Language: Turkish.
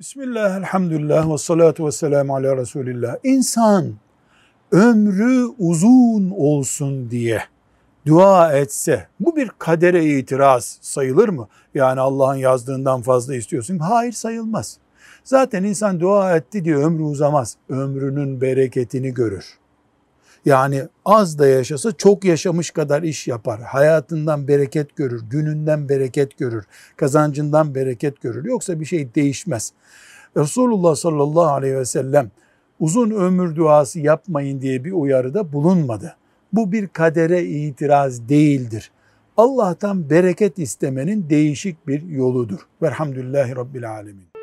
Bismillah, elhamdülillah ve salatu ve selamu ala Resulillah. İnsan ömrü uzun olsun diye dua etse bu bir kadere itiraz sayılır mı? Yani Allah'ın yazdığından fazla istiyorsun. Hayır sayılmaz. Zaten insan dua etti diye ömrü uzamaz. Ömrünün bereketini görür. Yani az da yaşasa çok yaşamış kadar iş yapar. Hayatından bereket görür, gününden bereket görür, kazancından bereket görür. Yoksa bir şey değişmez. Resulullah sallallahu aleyhi ve sellem uzun ömür duası yapmayın diye bir uyarıda bulunmadı. Bu bir kadere itiraz değildir. Allah'tan bereket istemenin değişik bir yoludur. Velhamdülillahi Rabbil Alemin.